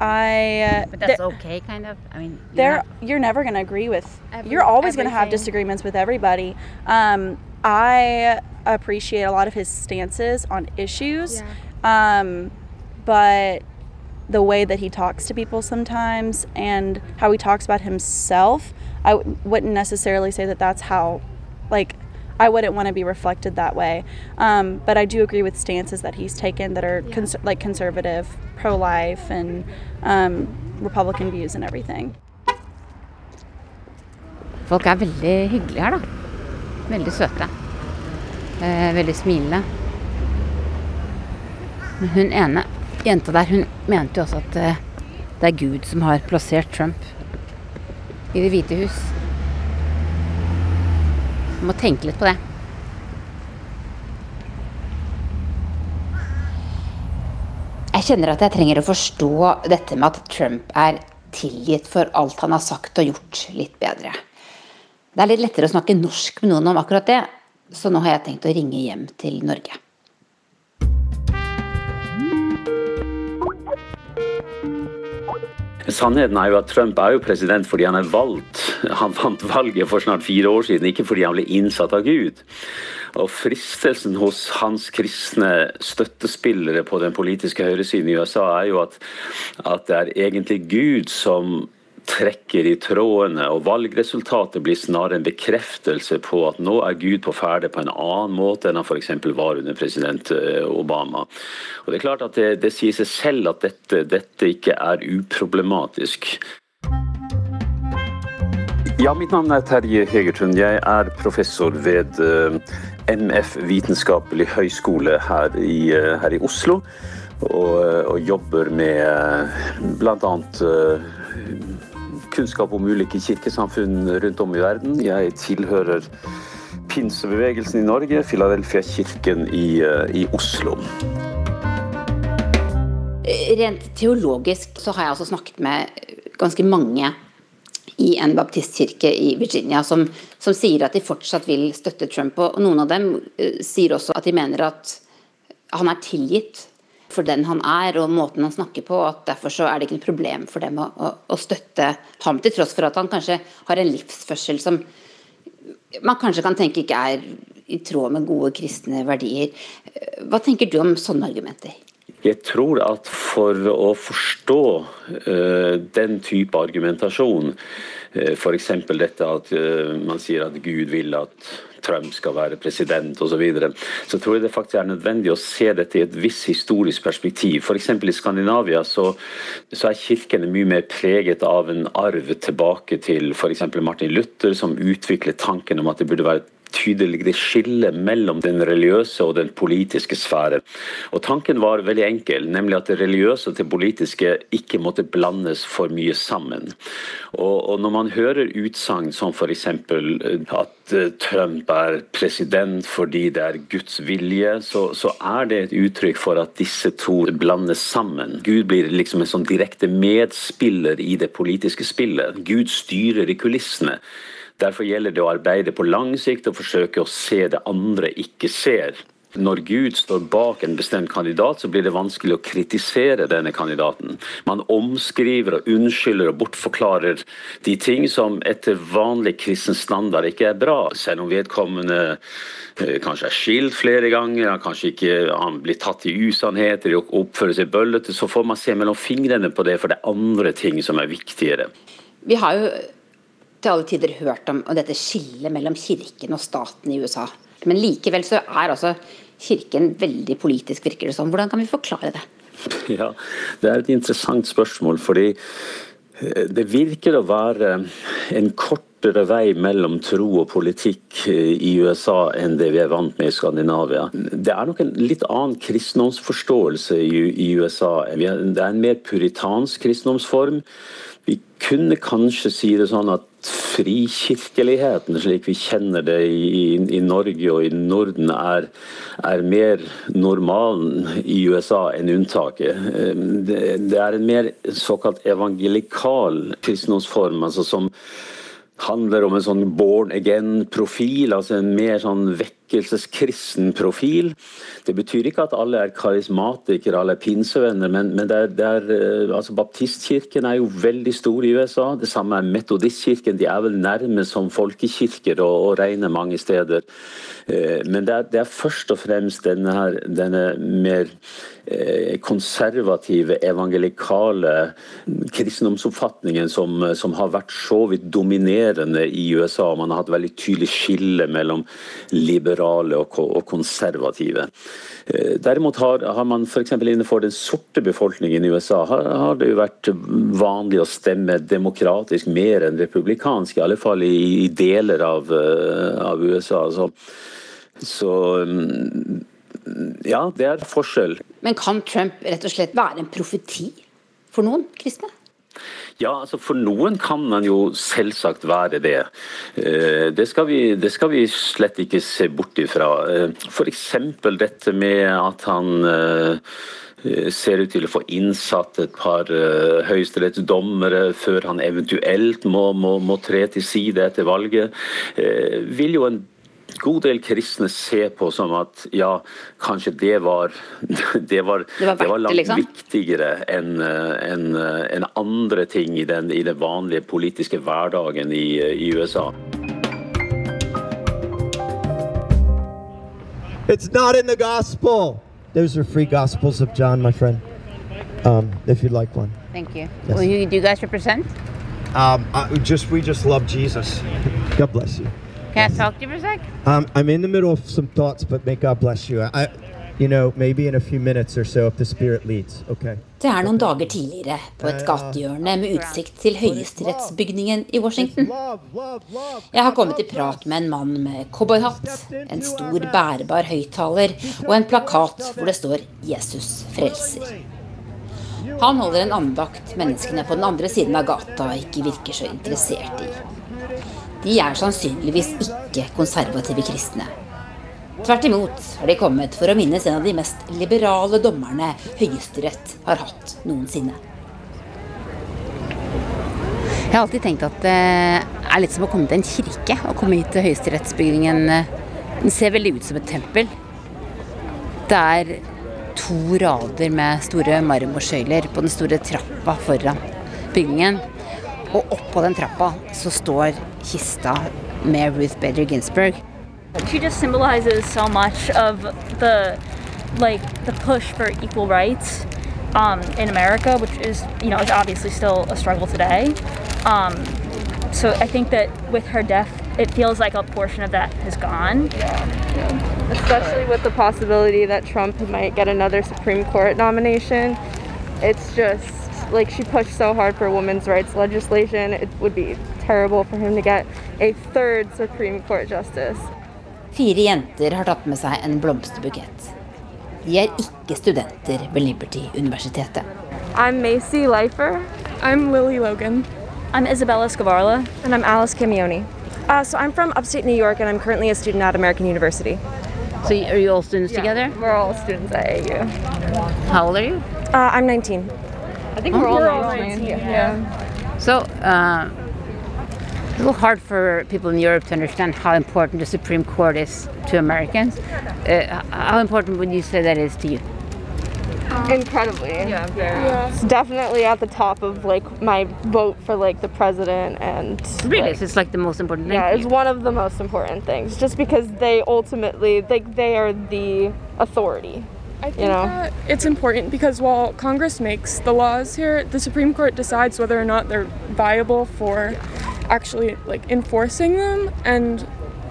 I But that's there- okay, kind of. I mean, you're there not- you're never going to agree with Every- you're always going to have disagreements with everybody um, i appreciate a lot of his stances on issues um, but the way that he talks to people sometimes and how he talks about himself i w- wouldn't necessarily say that that's how like I wouldn't want to be reflected that way, um, but I do agree with stances that he's taken that are cons- like conservative, pro-life, and um, Republican views and everything. Folk er veldig hyggelige her, da. Veldig søte. Eh, veldig smilende. Men hun ene jenta der, hun mente jo også at eh, det er Gud som har plassert Trump i Det hvite hus. Man må tenke litt på det. Jeg kjenner at jeg trenger å forstå dette med at Trump er tilgitt for alt han har sagt og gjort, litt bedre. Det er litt lettere å snakke norsk med noen om akkurat det, så nå har jeg tenkt å ringe hjem til Norge. Sannheten er jo at Trump er jo president fordi han er valgt. Han vant valget for snart fire år siden, ikke fordi han ble innsatt av Gud. Og fristelsen hos hans kristne støttespillere på den politiske høyresiden i USA er jo at, at det er egentlig Gud som trekker i trådene, og valgresultatet blir snarere en bekreftelse på at nå er Gud på ferde på en annen måte enn han f.eks. var under president eh, Obama. Og Det er klart at det, det sier seg selv at dette, dette ikke er uproblematisk. Ja, mitt navn er Terje Hegertun. Jeg er professor ved eh, MF vitenskapelig høgskole her eh, her i Oslo. Og, og jobber med bl.a. kunnskap om ulike kirkesamfunn rundt om i verden. Jeg tilhører pinsebevegelsen i Norge, Filadelfia-kirken i, eh, i Oslo. Rent teologisk så har jeg altså snakket med ganske mange i en baptistkirke i Virginia som, som sier at de fortsatt vil støtte Trump. Og noen av dem eh, sier også at de mener at han er tilgitt for den han er og måten han snakker på, at derfor så er det ikke noe problem for dem å, å, å støtte ham, til tross for at han kanskje har en livsførsel som man kanskje kan tenke ikke er i tråd med gode kristne verdier. Hva tenker du om sånne argumenter? Jeg tror at for å forstå uh, den type argumentasjon, uh, f.eks. dette at uh, man sier at Gud vil at Trump skal være president osv., så, videre, så tror jeg det faktisk er nødvendig å se dette i et visst historisk perspektiv. F.eks. i Skandinavia så, så er kirkene mye mer preget av en arv tilbake til f.eks. Martin Luther, som utviklet tanken om at det burde være et tydelig skille mellom den religiøse og den politiske sfære. Og Tanken var veldig enkel, nemlig at det religiøse og det politiske ikke måtte blandes for mye sammen. Og, og Når man hører utsagn som f.eks. at eh, Trump er president fordi det er Guds vilje, så, så, er det et uttrykk for at disse to blandes sammen. Gud blir liksom en sånn direkte medspiller i det politiske spillet. Gud styrer i kulissene. Derfor gjelder det å arbeide på lang sikt og forsøke å se det andre ikke ser. Når Gud står bak en bestemt kandidat, så blir det vanskelig å kritisere denne kandidaten. Man omskriver og unnskylder og bortforklarer de ting som etter vanlig kristen standard ikke er bra. Selv om vedkommende eh, kanskje er skilt flere ganger, kanskje ikke han blir tatt i usannheter og oppfører seg bøllete, så får man se mellom fingrene på det, for det er andre ting som er viktigere. Vi har jo til alle tider hørt om, dette skillet mellom kirken og staten i USA. Men likevel så er altså kirken veldig politisk, virker det som. Hvordan kan vi forklare det? Ja, Det er et interessant spørsmål. fordi eh, det virker å være en kortere vei mellom tro og politikk eh, i USA enn det vi er vant med i Skandinavia. Det er nok en litt annen kristendomsforståelse i USA. Det er en mer puritansk kristendomsform. Vi kunne kanskje si det sånn at frikirkeligheten, slik vi kjenner det i, i Norge og i Norden, er, er, mer normalen i USA enn unntaket. Det, det er en mer såkalt evangelikal kristendomsform, altså som handler om en sånn born again-profil, altså en mer sånn vekkelseskristen profil. Det betyr ikke at alle er karismatikere, alle er pinsevenner, men, men det er, det er, eh, altså baptistkirken er jo veldig stor i USA. Det samme er metodistkirken. De er vel nærme som folkekirker og, og regner mange steder. Eh, men det er, det er først og fremst denne, her, denne mer Eh, konservative, evangelikale kristendomsoppfatningen som, som, har vært så vidt dominerende i USA. Man har hatt veldig tydelig skille mellom liberale og, og konservative. Eh, derimot har, har man f.eks. innenfor den sorte befolkningen i USA har, har, det jo vært vanlig å stemme demokratisk mer enn republikansk, i alle fall i, i deler av, eh, av USA. Så, så mm, ja, det er forskjell. Men kan Trump rett og slett være en profeti for noen kristne? Ja, altså For noen kan man jo selvsagt være det. Eh, det skal vi, det skal vi slett ikke se bort ifra. Eh, F.eks. dette med at han eh, ser ut til å få innsatt et par høyesterettsdommere før han eventuelt må, må, må tre til side etter valget, vil jo en god del kristne ser på som at ja, kanskje det var Det var, det var, det var langt liksom. viktigere enn en, en andre ting i den, i den, vanlige politiske hverdagen i, i USA. It's not in the gospel. Those are free gospels of John, my friend. Um, if you'd like one. Thank you. Yes. Will you do you guys represent? Um, I, just we just love Jesus. God bless you. Can I talk to you for a sec? Um, I'm in the middle of some thoughts, but may God bless you. I, you know, maybe in a few minutes or so if the Spirit leads. Okay. Det er noen dager tidligere, på et gatehjørne med utsikt til høyesterettsbygningen i Washington. Jeg har kommet i prat med en mann med cowboyhatt, en stor bærbar høyttaler og en plakat hvor det står 'Jesus frelser'. Han holder en andakt menneskene på den andre siden av gata ikke virker så interessert i. De er sannsynligvis ikke konservative kristne. Tvert imot har de kommet for å minnes en av de mest liberale dommerne Høyesterett har hatt noensinne. Jeg har alltid tenkt at det er litt som å komme til en kirke. Å komme hit til høyesterettsbygningen. Den ser veldig ut som et tempel. Det er to rader med store marmorsøyler på den store trappa foran bygningen. Og oppå den trappa så står kista med Ruth Bader Ginsburg. She just symbolizes so much of the like the push for equal rights um, in America, which is you know is obviously still a struggle today. Um, so I think that with her death, it feels like a portion of that has gone. especially with the possibility that Trump might get another Supreme Court nomination. It's just like she pushed so hard for women's rights legislation. It would be terrible for him to get a third Supreme Court justice. Fire jenter har tatt med seg en blomsterbukett. De er ikke studenter ved Liberty-universitetet. I'm Macy Leifer. I'm Lily Logan. I'm Isabella Scavarla. And I'm Alice Camioni. Uh, so I'm from upstate New York and I'm currently a student at American University. So are you all students Yeah, together? We're all students at AU. How old are you? Uh, I'm 19. I think Oh. we're all We're all 19. 19, yeah. So, uh, a little hard for people in Europe to understand how important the Supreme Court is to Americans. Uh, how important would you say that is to you? Incredibly. Yeah, very. It's definitely at the top of like my vote for like the president and Really, like, so it's like the most important thing. yeah, it's one of the most important things just because they ultimately like they are the authority. I think you know. that it's important because while Congress makes the laws here, the Supreme Court decides whether or not they're viable for actually like enforcing them and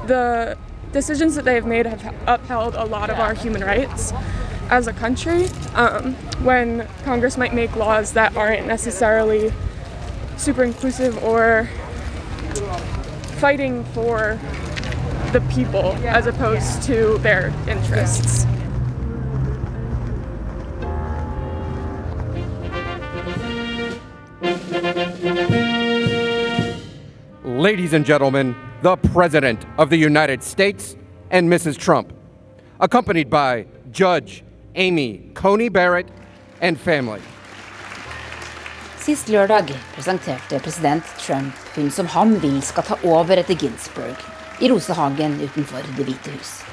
the decisions that they have made have upheld a lot of our human rights as a country um, when Congress might make laws that aren't necessarily super inclusive or fighting for the people as opposed to their interests. Ladies and gentlemen, the President of the United States and Mrs. Trump, accompanied by Judge Amy Coney Barrett and family. Sist lørdag presenterte president Trump hun som han vil skal ta over etter Ginsburg, i Rosehagen utenfor Det hvite hus.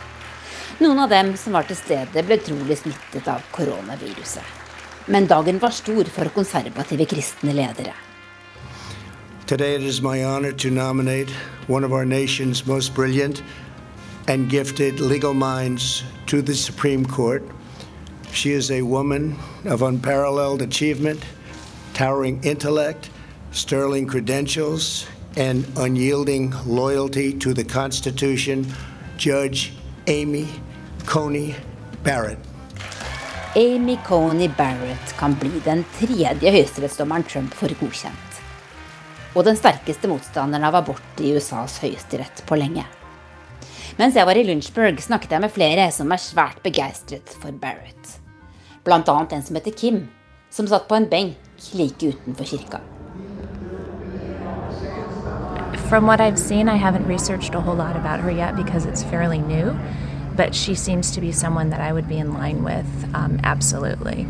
Noen av dem som var til stede, ble trolig smittet av koronaviruset. Men dagen var stor for konservative kristne ledere. Today it is my honor to nominate one of our nation's most brilliant and gifted legal minds to the Supreme Court. She is a woman of unparalleled achievement, towering intellect, sterling credentials, and unyielding loyalty to the Constitution, Judge Amy Coney Barrett. Amy Coney Barrett kan bli den tredje høyesterettsdommeren Trump får godkjent. Og den sterkeste motstanderen av abort i USAs høyesterett på lenge. Mens jeg var i Lynchburg, snakket jeg med flere som er svært begeistret for Barrett. Blant annet en som heter Kim, som satt på en benk like utenfor kirka. From what I've seen, I haven't researched a whole lot about her yet because it's fairly new, but she seems to be someone that I would be in line with, um, absolutely.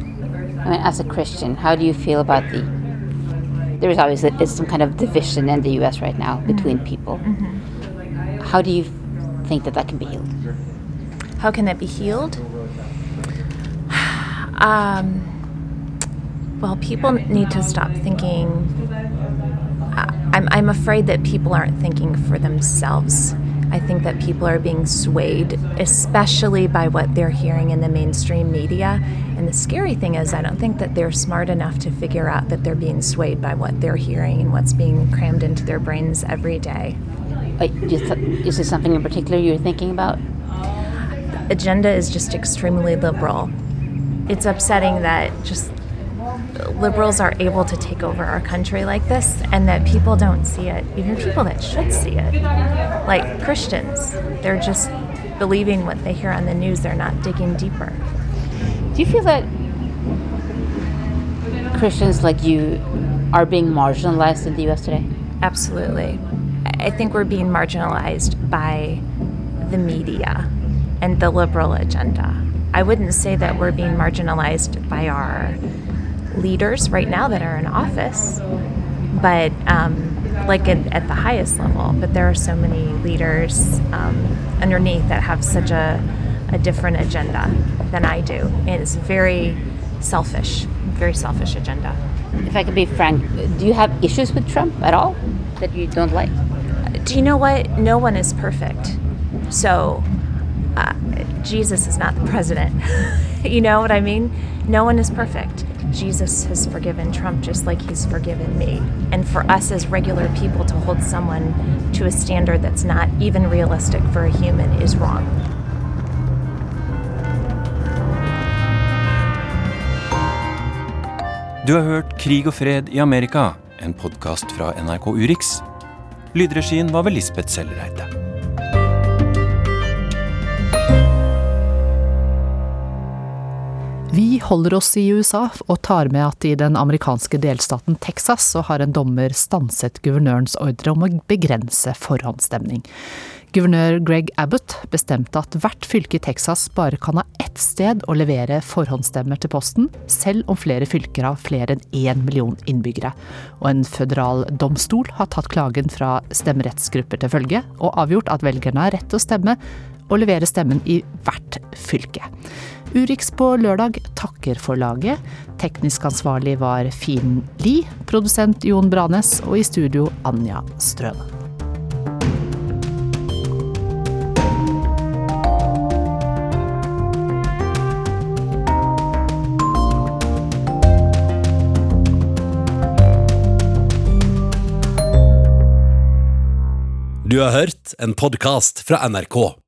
I mean, as a Christian, how do you feel about the? There is obviously is some kind of division in the U.S. right now between people. How do you think that that can be healed? How can that be healed? Um, well, people need to stop thinking. I- I'm, I'm afraid that people aren't thinking for themselves. I think that people are being swayed, especially by what they're hearing in the mainstream media. And the scary thing is, I don't think that they're smart enough to figure out that they're being swayed by what they're hearing and what's being crammed into their brains every day. Do you th- Is there something in particular you're thinking about? agenda is just extremely liberal. It's upsetting that just liberals are able to take over our country like this and that people don't see it, even people that should see it. Like Christians, they're just believing what they hear on the news, they're not digging deeper. Do you feel that Christians like you are being marginalized in the U.S. today? Absolutely. I I think we're being marginalized by the media and the liberal agenda. I wouldn't say that we're being marginalized by our leaders right now that are in office, but um, like at, at the highest level. But there are so many leaders um, underneath that have such a a different agenda than I do. It's very selfish, very selfish agenda. If I could be frank, do you have issues with Trump at all that you don't like? Do you know what? No one is perfect. So, uh, Jesus is not the president. you know what I mean? No one is perfect. Jesus has forgiven Trump just like he's forgiven me. And for us as regular people to hold someone to a standard that's not even realistic for a human is wrong. Du har hørt Krig og fred i Amerika, en podkast fra NRK Urix. Lydregien var ved Lisbeth Sellereite. Vi holder oss i USA og tar med at i den amerikanske delstaten Texas så har en dommer stanset guvernørens ordre om å begrense forhåndsstemning. Guvernør Greg Abbott bestemte at hvert fylke i Texas bare kan ha ett sted å levere forhåndsstemmer til posten, selv om flere fylker har flere enn én million innbyggere. Og en føderal domstol har tatt klagen fra stemmerettsgrupper til følge, og avgjort at velgerne har rett til å stemme og levere stemmen i hvert fylke. Urix på lørdag takker for laget. Teknisk ansvarlig var Fin Li, produsent Jon Branes og i studio Anja Strøne. Du har hørt en podkast fra NRK.